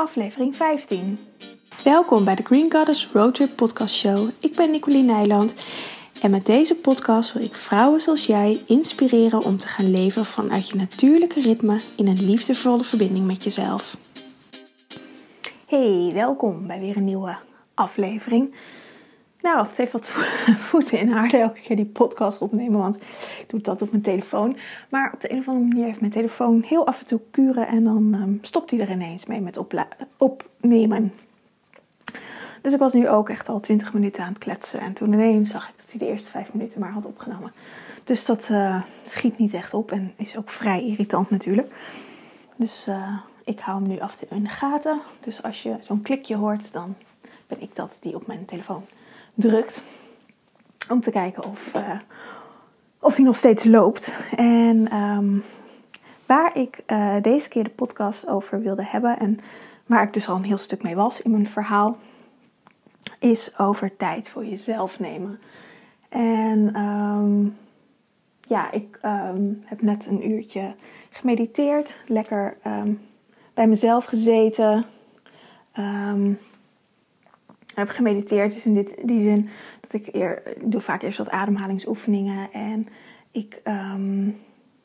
aflevering 15. Welkom bij de Green Goddess Roadtrip Podcast Show. Ik ben Nicoline Nijland en met deze podcast wil ik vrouwen zoals jij inspireren om te gaan leven vanuit je natuurlijke ritme in een liefdevolle verbinding met jezelf. Hey, welkom bij weer een nieuwe aflevering. Nou, het heeft wat voeten in aarde elke keer die podcast opnemen, want ik doe dat op mijn telefoon. Maar op de een of andere manier heeft mijn telefoon heel af en toe kuren en dan um, stopt hij er ineens mee met opnemen. Dus ik was nu ook echt al 20 minuten aan het kletsen en toen ineens zag ik dat hij de eerste 5 minuten maar had opgenomen. Dus dat uh, schiet niet echt op en is ook vrij irritant natuurlijk. Dus uh, ik hou hem nu af in de gaten. Dus als je zo'n klikje hoort, dan ben ik dat die op mijn telefoon drukt. Om te kijken of, uh, of die nog steeds loopt. En um, waar ik uh, deze keer de podcast over wilde hebben. En waar ik dus al een heel stuk mee was in mijn verhaal. Is over tijd voor jezelf nemen. En um, ja, ik um, heb net een uurtje gemediteerd. Lekker bij mezelf gezeten. Heb gemediteerd is in dit, die zin dat ik, eer, ik doe vaak eerst wat ademhalingsoefeningen en ik um,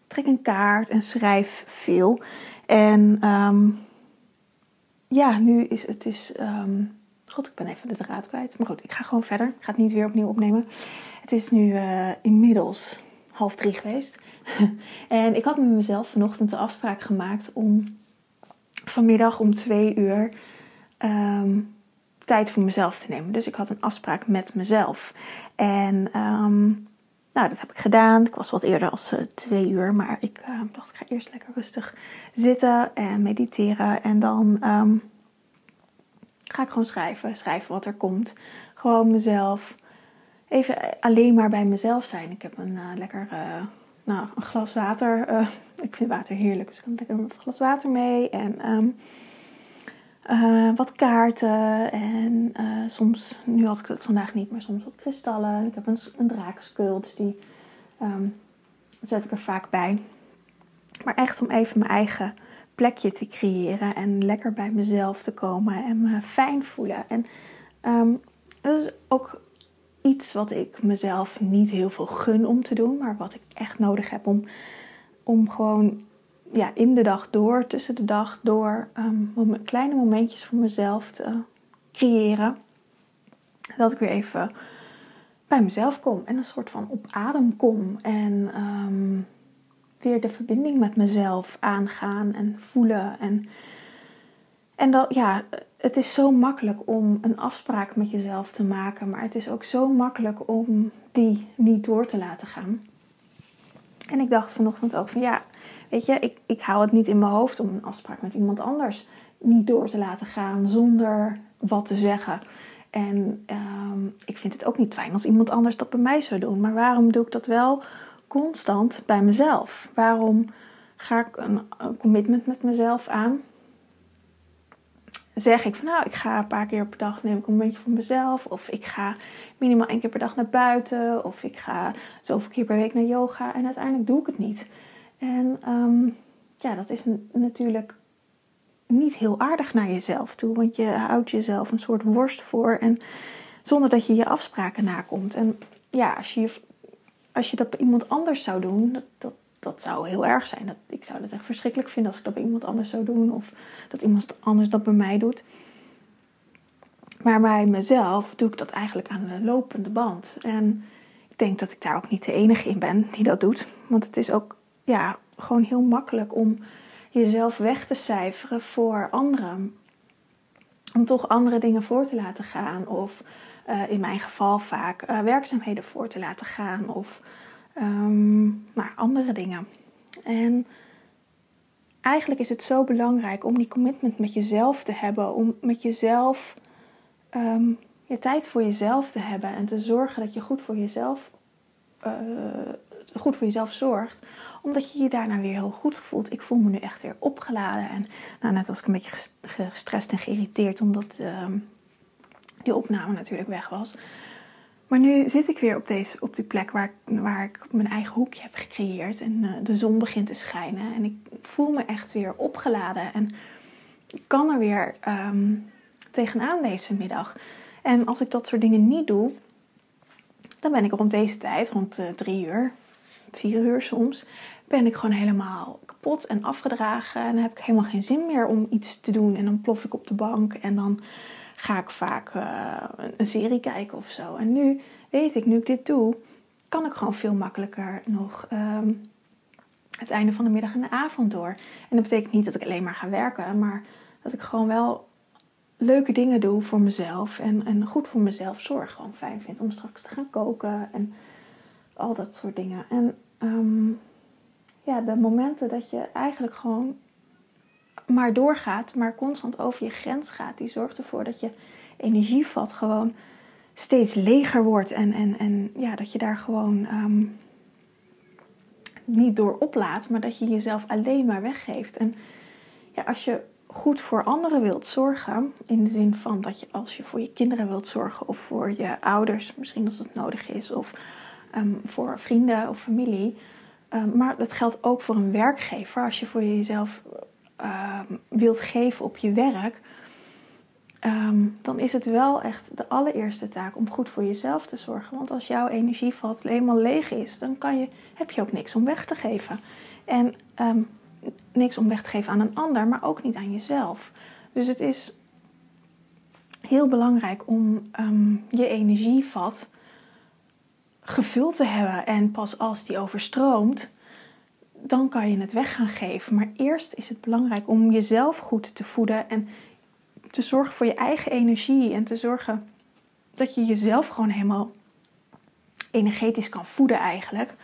trek een kaart en schrijf veel. En um, ja, nu is het is. Um, God, ik ben even de draad kwijt. Maar goed, ik ga gewoon verder. Ik ga het niet weer opnieuw opnemen. Het is nu uh, inmiddels half drie geweest. en ik had met mezelf vanochtend de afspraak gemaakt om vanmiddag om twee uur tijd voor mezelf te nemen. Dus ik had een afspraak met mezelf. En um, nou, dat heb ik gedaan. Ik was wat eerder als uh, twee uur, maar ik uh, dacht ik ga eerst lekker rustig zitten en mediteren. En dan um, ga ik gewoon schrijven, schrijven wat er komt. Gewoon mezelf, even alleen maar bij mezelf zijn. Ik heb een uh, lekker nou, een glas water. ik vind water heerlijk, dus ik kan lekker een glas water mee. En um, uh, wat kaarten en uh, soms, nu had ik het vandaag niet, maar soms wat kristallen. Ik heb een, een dus die um, zet ik er vaak bij. Maar echt om even mijn eigen plekje te creëren en lekker bij mezelf te komen en me fijn voelen. En um, dat is ook iets wat ik mezelf niet heel veel gun om te doen, maar wat ik echt nodig heb om, om gewoon ja, in de dag door, tussen de dag door, um, kleine momentjes voor mezelf te creëren. Dat ik weer even bij mezelf kom en een soort van op adem kom. En um, weer de verbinding met mezelf aangaan en voelen. En, en dat, ja, het is zo makkelijk om een afspraak met jezelf te maken, maar het is ook zo makkelijk om die niet door te laten gaan. En ik dacht vanochtend ook van ja, Weet je, ik, ik hou het niet in mijn hoofd om een afspraak met iemand anders niet door te laten gaan zonder wat te zeggen. En um, ik vind het ook niet fijn als iemand anders dat bij mij zou doen. Maar waarom doe ik dat wel constant bij mezelf? Waarom ga ik een, commitment met mezelf aan? Zeg ik van nou, ik ga een paar keer per dag neem ik een momentje voor mezelf. Of ik ga minimaal één keer per dag naar buiten. Of ik ga zoveel keer per week naar yoga. En uiteindelijk doe ik het niet. En um, ja, dat is natuurlijk niet heel aardig naar jezelf toe. Want je houdt jezelf een soort worst voor. En zonder dat je je afspraken nakomt. En ja, als je, als je dat bij iemand anders zou doen, dat, dat, dat zou heel erg zijn. Dat, ik zou het echt verschrikkelijk vinden als ik dat bij iemand anders zou doen. Of dat iemand anders dat bij mij doet. Maar bij mezelf doe ik dat eigenlijk aan de lopende band. En ik denk dat ik daar ook niet de enige in ben die dat doet. Want het is ook ja, gewoon heel makkelijk om jezelf weg te cijferen voor anderen. Om toch andere dingen voor te laten gaan. Of uh, in mijn geval vaak uh, werkzaamheden voor te laten gaan. Of um, maar andere dingen. En eigenlijk is het zo belangrijk om die commitment met jezelf te hebben. Om met jezelf um, je tijd voor jezelf te hebben. En te zorgen dat je goed voor jezelf, uh, goed voor jezelf zorgt omdat je je daarna weer heel goed voelt. Ik voel me nu echt weer opgeladen. En nou, net als ik een beetje gestrest en geïrriteerd omdat uh, die opname natuurlijk weg was. Maar nu zit ik weer op, deze, op die plek waar ik, waar ik mijn eigen hoekje heb gecreëerd. En uh, de zon begint te schijnen. En ik voel me echt weer opgeladen. En kan er weer ehm, tegenaan deze middag. En als ik dat soort dingen niet doe, dan ben ik rond deze tijd, rond uh, drie uur, vier uur soms, ben ik gewoon helemaal kapot en afgedragen. En dan heb ik helemaal geen zin meer om iets te doen. En dan plof ik op de bank en dan ga ik vaak uh, een serie kijken of zo. En nu weet ik, nu ik dit doe, kan ik gewoon veel makkelijker nog um, het einde van de middag en de avond door. En dat betekent niet dat ik alleen maar ga werken, maar dat ik gewoon wel leuke dingen doe voor mezelf en, en goed voor mezelf zorg. Gewoon fijn vind om straks te gaan koken en al dat soort dingen. En um, ja, de momenten dat je eigenlijk gewoon maar doorgaat, maar constant over je grens gaat, die zorgt ervoor dat je energievat gewoon steeds leger wordt. En, en, en ja, dat je daar gewoon um, niet door oplaat, maar dat je jezelf alleen maar weggeeft. En ja, als je goed voor anderen wilt zorgen, in de zin van dat je als je voor je kinderen wilt zorgen of voor je ouders, misschien als het nodig is, of um, voor vrienden of familie. Um, maar dat geldt ook voor een werkgever. Als je voor jezelf wilt geven op je werk, um, dan is het wel echt de allereerste taak om goed voor jezelf te zorgen. Want als jouw energievat helemaal leeg is, dan kan je, heb je ook niks om weg te geven. En niks om weg te geven aan een ander, maar ook niet aan jezelf. Dus het is heel belangrijk om um, je energievat gevuld te hebben. En pas als die overstroomt, dan kan je het weg gaan geven. Maar eerst is het belangrijk om jezelf goed te voeden en te zorgen voor je eigen energie en te zorgen dat je jezelf gewoon helemaal energetisch kan voeden eigenlijk.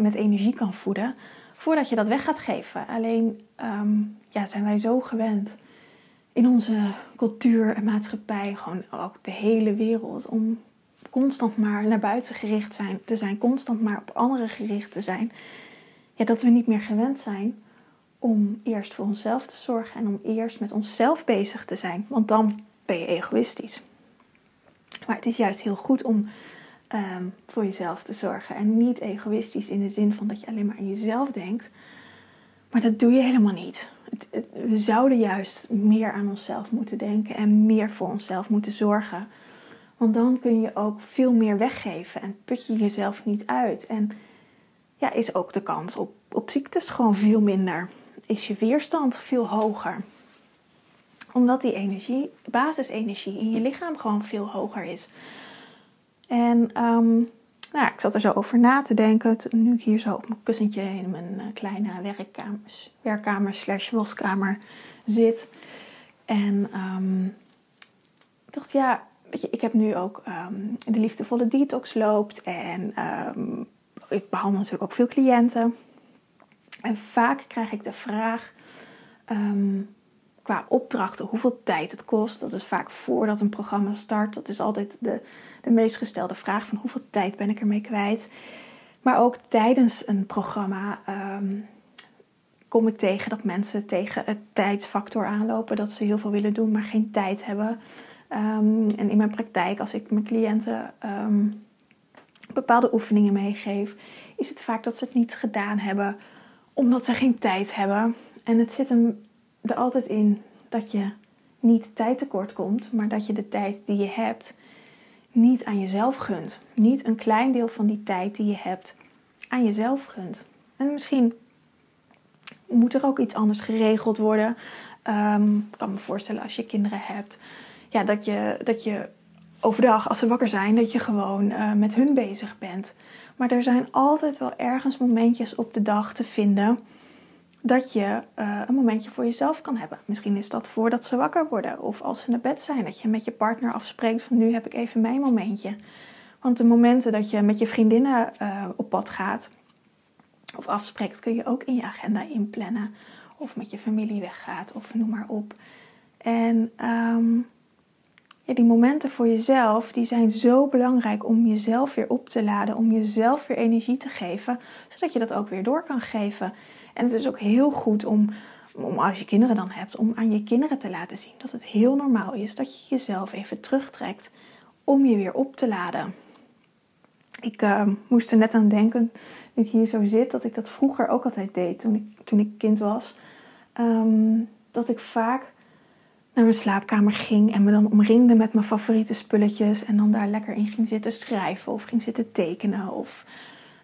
Met energie kan voeden. Voordat je dat weg gaat geven. Alleen um, ja, zijn wij zo gewend in onze cultuur en maatschappij, gewoon ook de hele wereld, om constant maar naar buiten gericht zijn, te zijn, constant maar op anderen gericht te zijn. Ja, dat we niet meer gewend zijn om eerst voor onszelf te zorgen en om eerst met onszelf bezig te zijn. Want dan ben je egoïstisch. Maar het is juist heel goed om um, voor jezelf te zorgen. En niet egoïstisch in de zin van dat je alleen maar aan jezelf denkt. Maar dat doe je helemaal niet. We zouden juist meer aan onszelf moeten denken en meer voor onszelf moeten zorgen. Want dan kun je ook veel meer weggeven en put je jezelf niet uit. En ja, is ook de kans op, op ziektes gewoon veel minder is je weerstand veel hoger. Omdat die energie, basisenergie in je lichaam gewoon veel hoger is. En um, nou, ik zat er zo over na te denken. nu ik hier zo op mijn kussentje in mijn eh, kleine werkkamer, werkkamer slash waskamer zit. En um, ik dacht, ja, ik heb nu ook um, de liefdevolle detox loopt. En ik behandel natuurlijk ook veel cliënten. En vaak krijg ik de vraag um, qua opdrachten hoeveel tijd het kost. Dat is vaak voordat een programma start. Dat is altijd de, de meest gestelde vraag van hoeveel tijd ben ik ermee kwijt. Maar ook tijdens een programma kom ik tegen dat mensen tegen het tijdsfactor aanlopen. Dat ze heel veel willen doen, maar geen tijd hebben. Um, en in mijn praktijk, als ik mijn cliënten bepaalde oefeningen meegeef, is het vaak dat ze het niet gedaan hebben omdat ze geen tijd hebben. En het zit hem er altijd in dat je niet tijd tekort komt, maar dat je de tijd die je hebt niet aan jezelf gunt. Niet een klein deel van die tijd die je hebt aan jezelf gunt. En misschien moet er ook iets anders geregeld worden. Um, ik kan me voorstellen als je kinderen hebt, ja, dat, je, dat je overdag, als ze wakker zijn, dat je gewoon uh, met hun bezig bent. Maar er zijn altijd wel ergens momentjes op de dag te vinden dat je uh, een momentje voor jezelf kan hebben. Misschien is dat voordat ze wakker worden of als ze naar bed zijn. Dat je met je partner afspreekt van nu heb ik even mijn momentje. Want de momenten dat je met je vriendinnen uh, op pad gaat of afspreekt, kun je ook in je agenda inplannen. Of met je familie weggaat of noem maar op. En um, die momenten voor jezelf, die zijn zo belangrijk om jezelf weer op te laden, om jezelf weer energie te geven, zodat je dat ook weer door kan geven. En het is ook heel goed om, als je kinderen dan hebt, om aan je kinderen te laten zien dat het heel normaal is dat je jezelf even terugtrekt om je weer op te laden. Ik uh, moest er net aan denken, nu ik hier zo zit, dat ik dat vroeger ook altijd deed toen ik, toen ik kind was. Um, dat ik vaak naar mijn slaapkamer ging en me dan omringde met mijn favoriete spulletjes en dan daar lekker in ging zitten schrijven of ging zitten tekenen. Of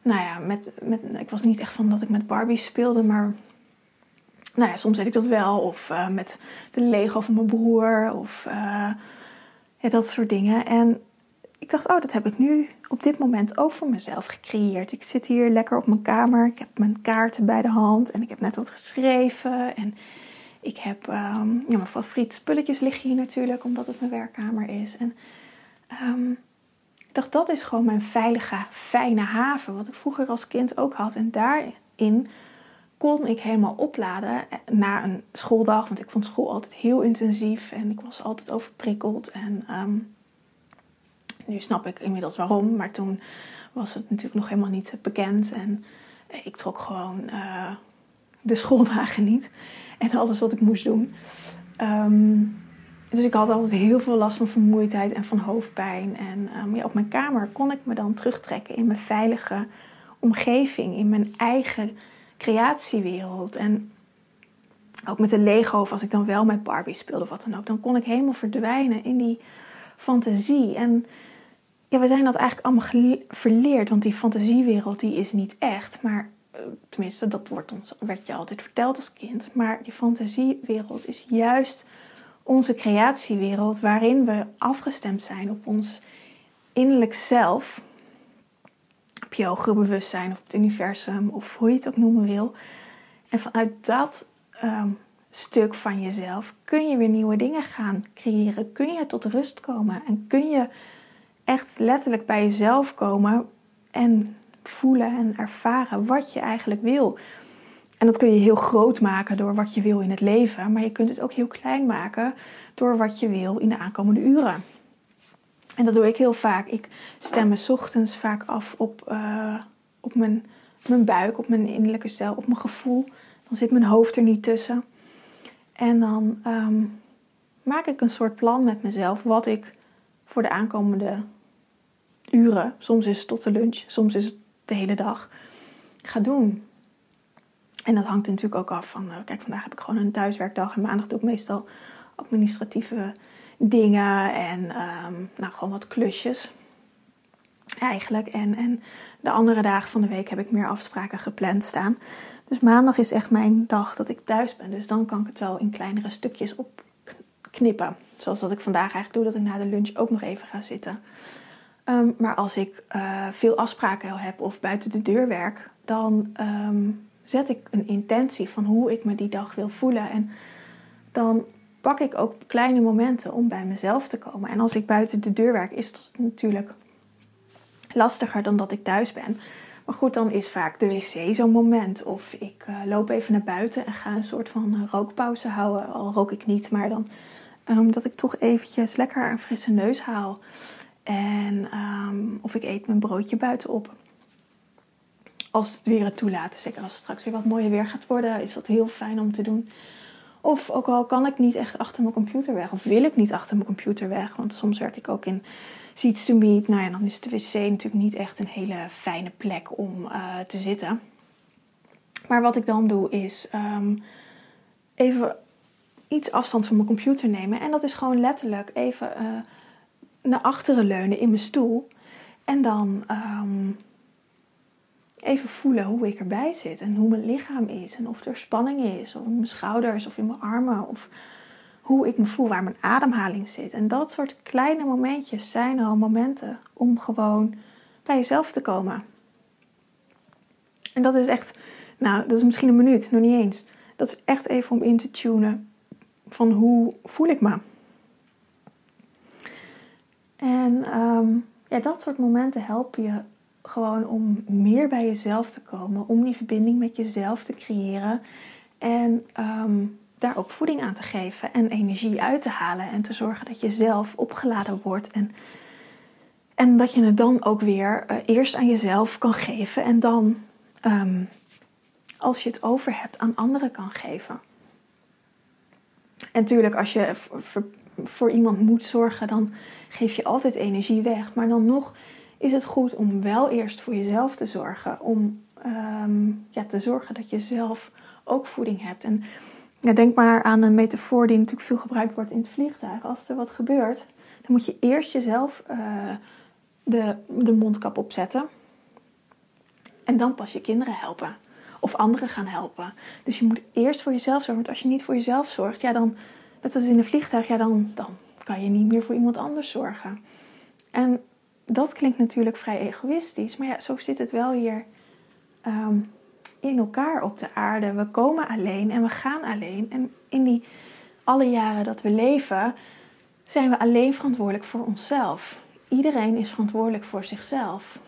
nou ja, met, met, ik was niet echt van dat ik met Barbies speelde, maar nou ja, soms deed ik dat wel. Of uh, met de Lego van mijn broer of uh, ja, dat soort dingen. En ik dacht, oh, dat heb ik nu op dit moment ook voor mezelf gecreëerd. Ik zit hier lekker op mijn kamer. Ik heb mijn kaarten bij de hand en ik heb net wat geschreven. En ik heb um, ja, mijn favoriete spulletjes liggen hier natuurlijk, omdat het mijn werkkamer is. En um, ik dacht, dat is gewoon mijn veilige, fijne haven. Wat ik vroeger als kind ook had. En daarin kon ik helemaal opladen na een schooldag. Want ik vond school altijd heel intensief en ik was altijd overprikkeld. En um, nu snap ik inmiddels waarom, maar toen was het natuurlijk nog helemaal niet bekend. En ik trok gewoon uh, de schooldagen niet en alles wat ik moest doen. Um, dus ik had altijd heel veel last van vermoeidheid en van hoofdpijn. En um, ja, op mijn kamer kon ik me dan terugtrekken in mijn veilige omgeving, in mijn eigen creatiewereld. En ook met de Lego, of als ik dan wel met Barbie speelde of wat dan ook, dan kon ik helemaal verdwijnen in die fantasie. En ja, we zijn dat eigenlijk allemaal verleerd, want die fantasiewereld die is niet echt. Maar tenminste, dat wordt ons, werd je altijd verteld als kind. Maar die fantasiewereld is juist onze creatiewereld waarin we afgestemd zijn op ons innerlijk zelf. Op je hogere bewustzijn op het universum of hoe je het ook noemen wil. En vanuit dat ehm, stuk van jezelf kun je weer nieuwe dingen gaan creëren. Kun je tot rust komen en kun je echt letterlijk bij jezelf komen en voelen en ervaren wat je eigenlijk wil. En dat kun je heel groot maken door wat je wil in het leven, maar je kunt het ook heel klein maken door wat je wil in de aankomende uren. En dat doe ik heel vaak. Ik stem me ochtends vaak af op, uh, op mijn, mijn buik, op mijn innerlijke cel, op mijn gevoel. Dan zit mijn hoofd er niet tussen. En dan um, maak ik een soort plan met mezelf wat ik voor de aankomende uren, soms is het tot de lunch, soms is het de hele dag, ga doen. En dat hangt natuurlijk ook af van, uh, kijk, vandaag heb ik gewoon een thuiswerkdag en maandag doe ik meestal administratieve dingen en um, nou, gewoon wat klusjes. Eigenlijk. En, en de andere dagen van de week heb ik meer afspraken gepland staan. Dus maandag is echt mijn dag dat ik thuis ben. Dus dan kan ik het wel in kleinere stukjes opknippen. Zoals dat ik vandaag eigenlijk doe, dat ik na de lunch ook nog even ga zitten. Um, maar als ik uh, veel afspraken heb of buiten de deur werk, dan um, zet ik een intentie van hoe ik me die dag wil voelen. En dan pak ik ook kleine momenten om bij mezelf te komen. En als ik buiten de deur werk, is dat natuurlijk lastiger dan dat ik thuis ben. Maar goed, dan is vaak de wc zo'n moment. Of ik uh, loop even naar buiten en ga een soort van uh, rookpauze houden. Al rook ik niet, maar dan um, dat ik toch eventjes lekker een frisse neus haal. En um, of ik eet mijn broodje buiten op. Als het weer het toelaat. Zeker als het straks weer wat mooier weer gaat worden, is dat heel fijn om te doen. Of ook al kan ik niet echt achter mijn computer weg, of wil ik niet achter mijn computer weg, want soms werk ik ook in Seats to Meet. Nou ja, dan is de wc natuurlijk niet echt een hele fijne plek om uh, te zitten. Maar wat ik dan doe is um, even iets afstand van mijn computer nemen. En dat is gewoon letterlijk even uh, naar achteren leunen in mijn stoel. En dan um, even voelen hoe ik erbij zit en hoe mijn lichaam is en of er spanning is, of in mijn schouders of in mijn armen, of hoe ik me voel, waar mijn ademhaling zit. En dat soort kleine momentjes zijn al momenten om gewoon bij jezelf te komen. En dat is echt, nou, dat is misschien een minuut, nog niet eens. Dat is echt even om in te tunen van hoe voel ik me. En um, ja, dat soort momenten helpen je gewoon om meer bij jezelf te komen, om die verbinding met jezelf te creëren en um, daar ook voeding aan te geven en energie uit te halen en te zorgen dat je zelf opgeladen wordt en, en dat je het dan ook weer uh, eerst aan jezelf kan geven en dan um, als je het over hebt aan anderen kan geven. En natuurlijk, als je voor, voor iemand moet zorgen, dan geef je altijd energie weg. Maar dan nog is het goed om wel eerst voor jezelf te zorgen. Om um, ja, te zorgen dat je zelf ook voeding hebt. En Ja, denk maar aan een metafoor die natuurlijk veel gebruikt wordt in het vliegtuig. Als er wat gebeurt, dan moet je eerst jezelf uh, de, de mondkap opzetten. En dan pas je kinderen helpen. Of anderen gaan helpen. Dus je moet eerst voor jezelf zorgen. Want als je niet voor jezelf zorgt, ja, dan, net zoals in een vliegtuig, ja, dan, dan kan je niet meer voor iemand anders zorgen. En dat klinkt natuurlijk vrij egoïstisch. Maar ja, zo zit het wel hier ehm, in elkaar op de aarde. We komen alleen en we gaan alleen. En in die alle jaren dat we leven, zijn we alleen verantwoordelijk voor onszelf. Iedereen is verantwoordelijk voor zichzelf.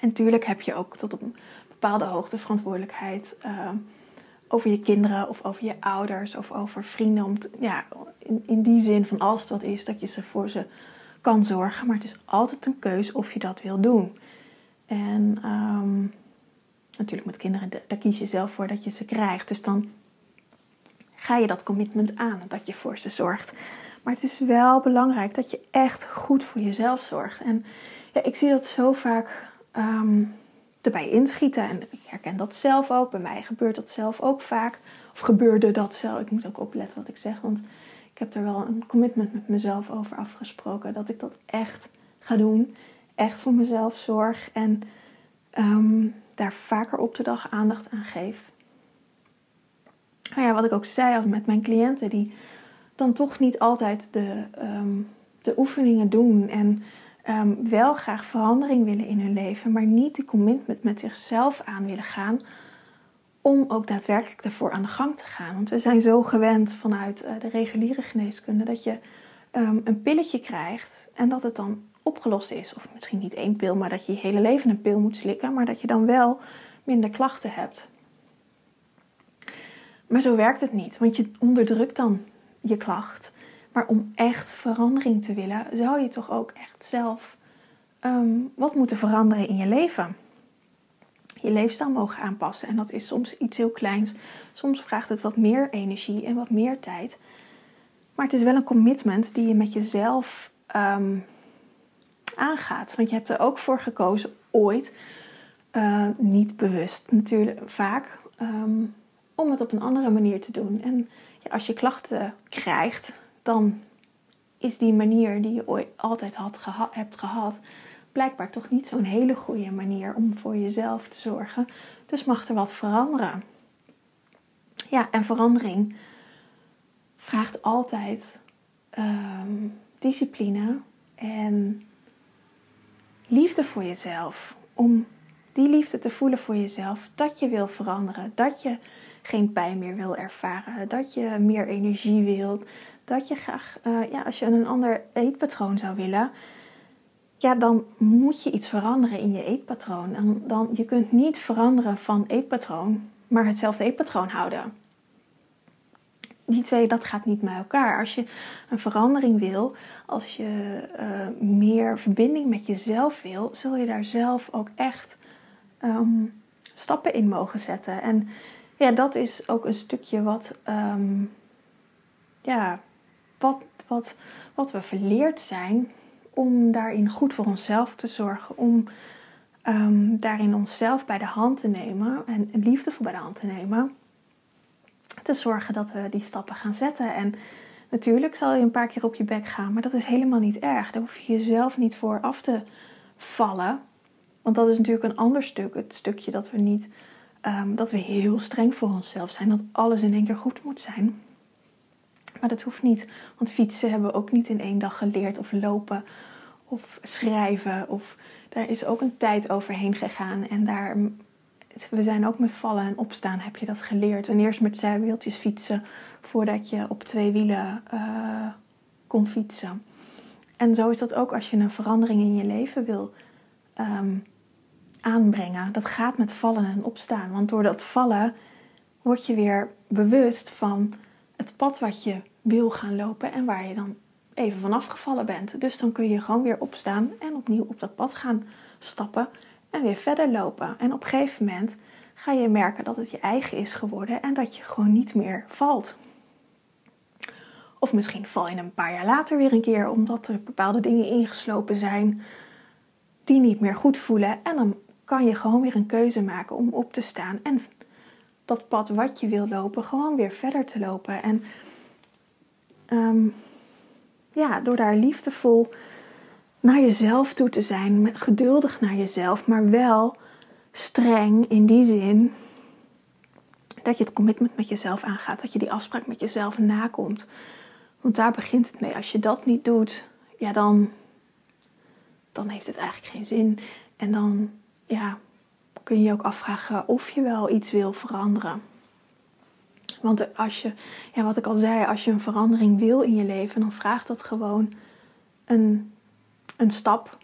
En natuurlijk heb je ook tot op een bepaalde hoogte verantwoordelijkheid uh, over je kinderen of over je ouders of over vrienden. Om ja, in, in die zin van als wat is, dat je ze voor ze kan zorgen. Maar het is altijd een keus of je dat wil doen. En um, natuurlijk met kinderen, daar kies je zelf voor dat je ze krijgt. Dus dan ga je dat commitment aan dat je voor ze zorgt. Maar het is wel belangrijk dat je echt goed voor jezelf zorgt. En ja, ik zie dat zo vaak um, erbij inschieten. En ik herken dat zelf ook. Bij mij gebeurt dat zelf ook vaak. Of gebeurde dat zelf. Ik moet ook opletten wat ik zeg. Want ik heb er wel een commitment met mezelf over afgesproken. Dat ik dat echt ga doen. Echt voor mezelf zorg. En um, daar vaker op de dag aandacht aan geef. Maar ja, wat ik ook zei met mijn cliënten, die dan toch niet altijd de, um, de oefeningen doen en um, wel graag verandering willen in hun leven, maar niet die commitment met zichzelf aan willen gaan om ook daadwerkelijk daarvoor aan de gang te gaan. Want we zijn zo gewend vanuit uh, de reguliere geneeskunde dat je um, een pilletje krijgt en dat het dan opgelost is. Of misschien niet één pil, maar dat je je hele leven een pil moet slikken, maar dat je dan wel minder klachten hebt. Maar zo werkt het niet, want je onderdrukt dan je klacht. Maar om echt verandering te willen, zou je toch ook echt zelf um, wat moeten veranderen in je leven. Je leefstijl mogen aanpassen. En dat is soms iets heel kleins. Soms vraagt het wat meer energie en wat meer tijd. Maar het is wel een commitment die je met jezelf um, aangaat. Want je hebt er ook voor gekozen ooit, uh, niet bewust natuurlijk vaak, um, om het op een andere manier te doen. En ja, als je klachten krijgt, dan is die manier die je ooit altijd had hebt gehad, blijkbaar toch niet zo'n hele goede manier om voor jezelf te zorgen. Dus mag er wat veranderen. Ja, en verandering vraagt altijd um, discipline en liefde voor jezelf. Om die liefde te voelen voor jezelf, dat je wil veranderen, dat je geen pijn meer wil ervaren, dat je meer energie wilt, dat je graag, uh, ja, als je een ander eetpatroon zou willen, ja, dan moet je iets veranderen in je eetpatroon. En dan, je kunt niet veranderen van eetpatroon, maar hetzelfde eetpatroon houden. Die twee, dat gaat niet met elkaar. Als je een verandering wil, als je uh, meer verbinding met jezelf wil, zul je daar zelf ook echt um, stappen in mogen zetten. En ja, dat is ook een stukje wat, um, ja, wat, wat, wat we verleerd zijn om daarin goed voor onszelf te zorgen, om um, daarin onszelf bij de hand te nemen en liefdevol bij de hand te nemen, te zorgen dat we die stappen gaan zetten. En natuurlijk zal je een paar keer op je bek gaan, maar dat is helemaal niet erg. Daar hoef je jezelf niet voor af te vallen. Want dat is natuurlijk een ander stuk, het stukje dat we niet, um, dat we heel streng voor onszelf zijn, dat alles in één keer goed moet zijn. Maar dat hoeft niet, want fietsen hebben we ook niet in één dag geleerd of lopen of schrijven. Of daar is ook een tijd overheen gegaan en daar, we zijn ook met vallen en opstaan heb je dat geleerd. En eerst met zijwieltjes fietsen voordat je op twee wielen uh, kon fietsen. En zo is dat ook als je een verandering in je leven wil um, aanbrengen. Dat gaat met vallen en opstaan. Want door dat vallen word je weer bewust van het pad wat je wil gaan lopen en waar je dan even vanaf gevallen bent. Dus dan kun je gewoon weer opstaan en opnieuw op dat pad gaan stappen en weer verder lopen. En op een gegeven moment ga je merken dat het je eigen is geworden en dat je gewoon niet meer valt. Of misschien val je een paar jaar later weer een keer omdat er bepaalde dingen ingeslopen zijn die niet meer goed voelen. En dan kan je gewoon weer een keuze maken om op te staan en dat pad wat je wil lopen gewoon weer verder te lopen. En ehm, ja, door daar liefdevol naar jezelf toe te zijn, geduldig naar jezelf, maar wel streng in die zin dat je het commitment met jezelf aangaat, dat je die afspraak met jezelf nakomt. Want daar begint het mee. Als je dat niet doet, ja, dan, dan heeft het eigenlijk geen zin. En dan ja, kun je je ook afvragen of je wel iets wil veranderen. Want als je, ja, wat ik al zei, als je een verandering wil in je leven, dan vraagt dat gewoon een, een stap,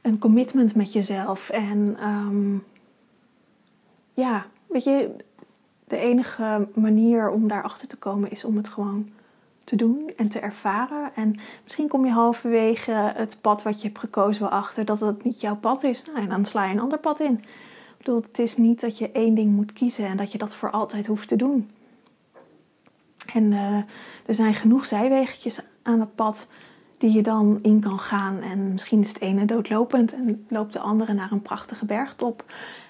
een commitment met jezelf. En ehm, ja, weet je, de enige manier om daarachter te komen is om het gewoon te doen en te ervaren. En misschien kom je halverwege het pad wat je hebt gekozen wel achter dat het niet jouw pad is. Nou, en dan sla je een ander pad in. Bedoel, het is niet dat je één ding moet kiezen en dat je dat voor altijd hoeft te doen. En uh, er zijn genoeg zijwegetjes aan het pad die je dan in kan gaan. En misschien is het ene doodlopend en loopt de andere naar een prachtige bergtop.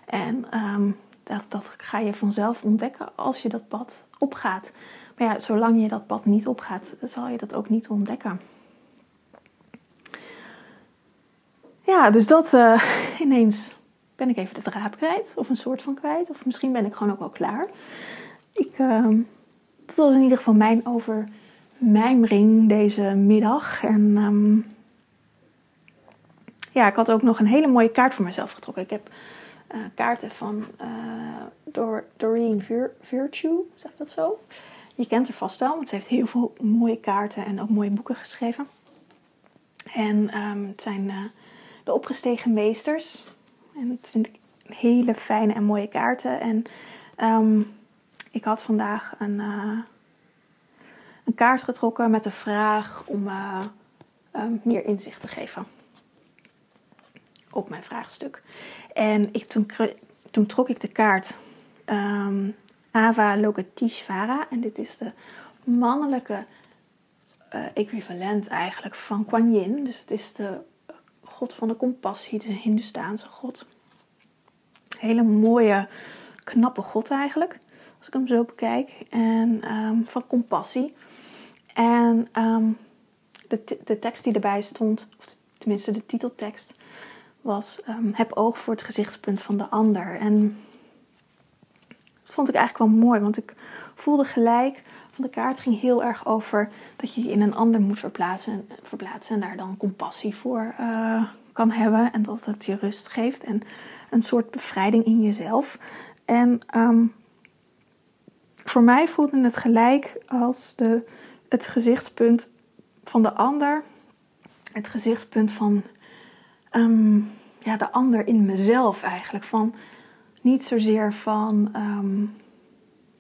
En um, dat, dat ga je vanzelf ontdekken als je dat pad opgaat. Maar ja, zolang je dat pad niet opgaat, zal je dat ook niet ontdekken. Ja, dus dat uh, ineens ben ik even de draad kwijt, of een soort van kwijt, of misschien ben ik gewoon ook wel klaar. Ik, uh, dat was in ieder geval mijn over mijn ring deze middag. En um, ja, ik had ook nog een hele mooie kaart voor mezelf getrokken. Ik heb uh, kaarten van uh, Dor Doreen Vir Virtue, zeg dat zo? Je kent haar vast wel, want ze heeft heel veel mooie kaarten en ook mooie boeken geschreven. En um, het zijn uh, de opgestegen meesters. En dat vind ik hele fijne en mooie kaarten. En um, ik had vandaag een, uh, een kaart getrokken met de vraag om uh, um, meer inzicht te geven op mijn vraagstuk. En ik, toen, toen trok ik de kaart um, Ava Lokatishvara. En dit is de mannelijke uh, equivalent eigenlijk van Kuan Yin. Dus het is de god van de compassie. Een Hindustaanse god. Hele mooie, knappe god eigenlijk. Als ik hem zo bekijk. En um, van compassie. En um, de, de tekst die erbij stond, of tenminste de titeltekst, was: um, Heb oog voor het gezichtspunt van de ander. En dat vond ik eigenlijk wel mooi, want ik voelde gelijk de kaart ging heel erg over dat je je in een ander moet verplaatsen, verplaatsen en daar dan compassie voor uh, kan hebben en dat het je rust geeft en een soort bevrijding in jezelf. En um, voor mij voelde het gelijk als de, het gezichtspunt van de ander, het gezichtspunt van um, ja, de ander in mezelf eigenlijk. Van niet zozeer van, um,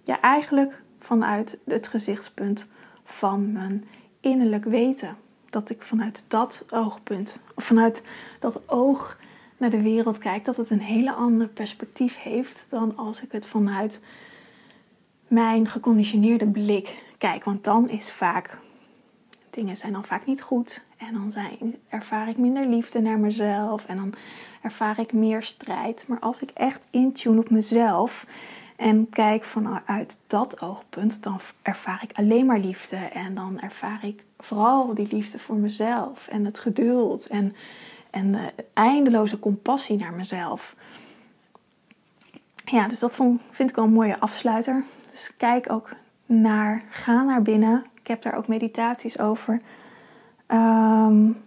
ja, eigenlijk vanuit het gezichtspunt van mijn innerlijk weten. Dat ik vanuit dat oogpunt, of vanuit dat oog naar de wereld kijk, dat het een hele ander perspectief heeft dan als ik het vanuit mijn geconditioneerde blik kijk. Want dan is vaak, dingen zijn dan vaak niet goed. En dan zijn, ervaar ik minder liefde naar mezelf. En dan ervaar ik meer strijd. Maar als ik echt intune op mezelf en kijk vanuit dat oogpunt, dan ervaar ik alleen maar liefde. En dan ervaar ik vooral die liefde voor mezelf en het geduld en, en de eindeloze compassie naar mezelf. Ja, dus dat vond, vind ik wel een mooie afsluiter. Dus kijk ook naar, ga naar binnen. Ik heb daar ook meditaties over. Um,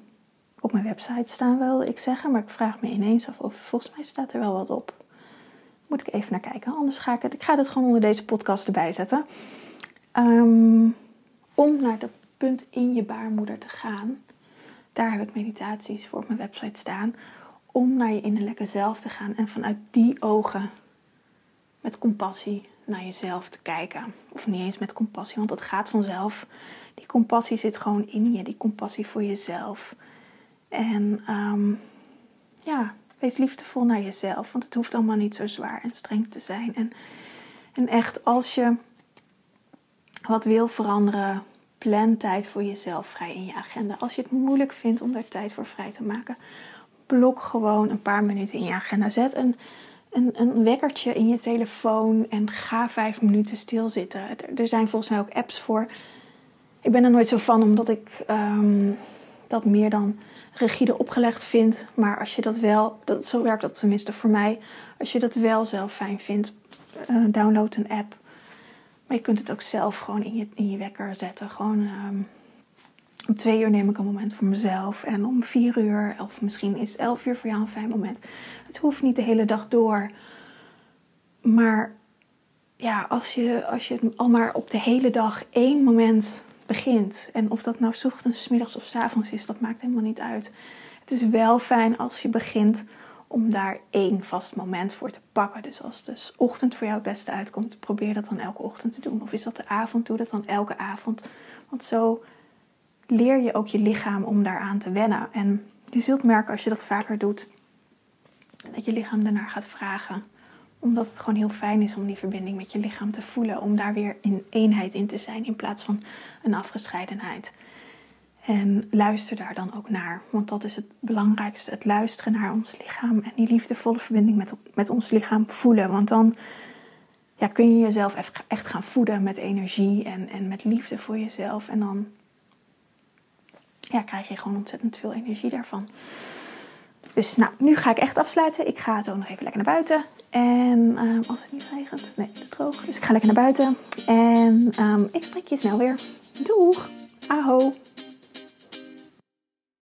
op mijn website staan, wilde ik zeggen. Maar ik vraag me ineens af of volgens mij staat er wel wat op. Moet ik even naar kijken. Anders ga ik het. Ik ga het gewoon onder deze podcast erbij zetten. Um, om naar dat punt in je baarmoeder te gaan. Daar heb ik meditaties voor op mijn website staan. Om naar je innerlijke zelf te gaan. En vanuit die ogen met compassie naar jezelf te kijken. Of niet eens met compassie, want dat gaat vanzelf. Die compassie zit gewoon in je. Die compassie voor jezelf. En um, ja, wees liefdevol naar jezelf. Want het hoeft allemaal niet zo zwaar en streng te zijn. En, en echt, als je wat wil veranderen, plan tijd voor jezelf vrij in je agenda. Als je het moeilijk vindt om daar tijd voor vrij te maken, blok gewoon een paar minuten in je agenda. Zet een, een, een wekkertje in je telefoon en ga vijf minuten stilzitten. Er, er zijn volgens mij ook apps voor. Ik ben er nooit zo van, omdat ik ehm, dat meer dan rigide opgelegd vind. Maar als je dat wel, zo werkt dat tenminste voor mij. Als je dat wel zelf fijn vindt, uh, download een app. Maar je kunt het ook zelf gewoon in je, in je wekker zetten. Gewoon um, om twee uur neem ik een moment voor mezelf. En om vier uur, of misschien is elf uur voor jou een fijn moment. Het hoeft niet de hele dag door. Maar ja, als je, als je al maar op de hele dag één moment begint. En of dat nou ochtends, middags of avonds is, dat maakt helemaal niet uit. Het is wel fijn als je begint om daar één vast moment voor te pakken. Dus als de ochtend voor jou het beste uitkomt, probeer dat dan elke ochtend te doen. Of is dat de avond, doe dat dan elke avond. Want zo leer je ook je lichaam om daaraan te wennen. En je zult merken als je dat vaker doet, dat je lichaam daarnaar gaat vragen. Omdat het gewoon heel fijn is om die verbinding met je lichaam te voelen. Om daar weer in eenheid in te zijn in plaats van een afgescheidenheid. En luister daar dan ook naar. Want dat is het belangrijkste. Het luisteren naar ons lichaam. En die liefdevolle verbinding met, met ons lichaam voelen. Want dan ja, kun je jezelf echt gaan voeden met energie en, en met liefde voor jezelf. En dan ja, krijg je gewoon ontzettend veel energie daarvan. Dus nou, nu ga ik echt afsluiten. Ik ga zo nog even lekker naar buiten. En um, als het niet regent, nee, het is droog. Dus ik ga lekker naar buiten. En um, ik spreek je snel weer. Doeg! Aho!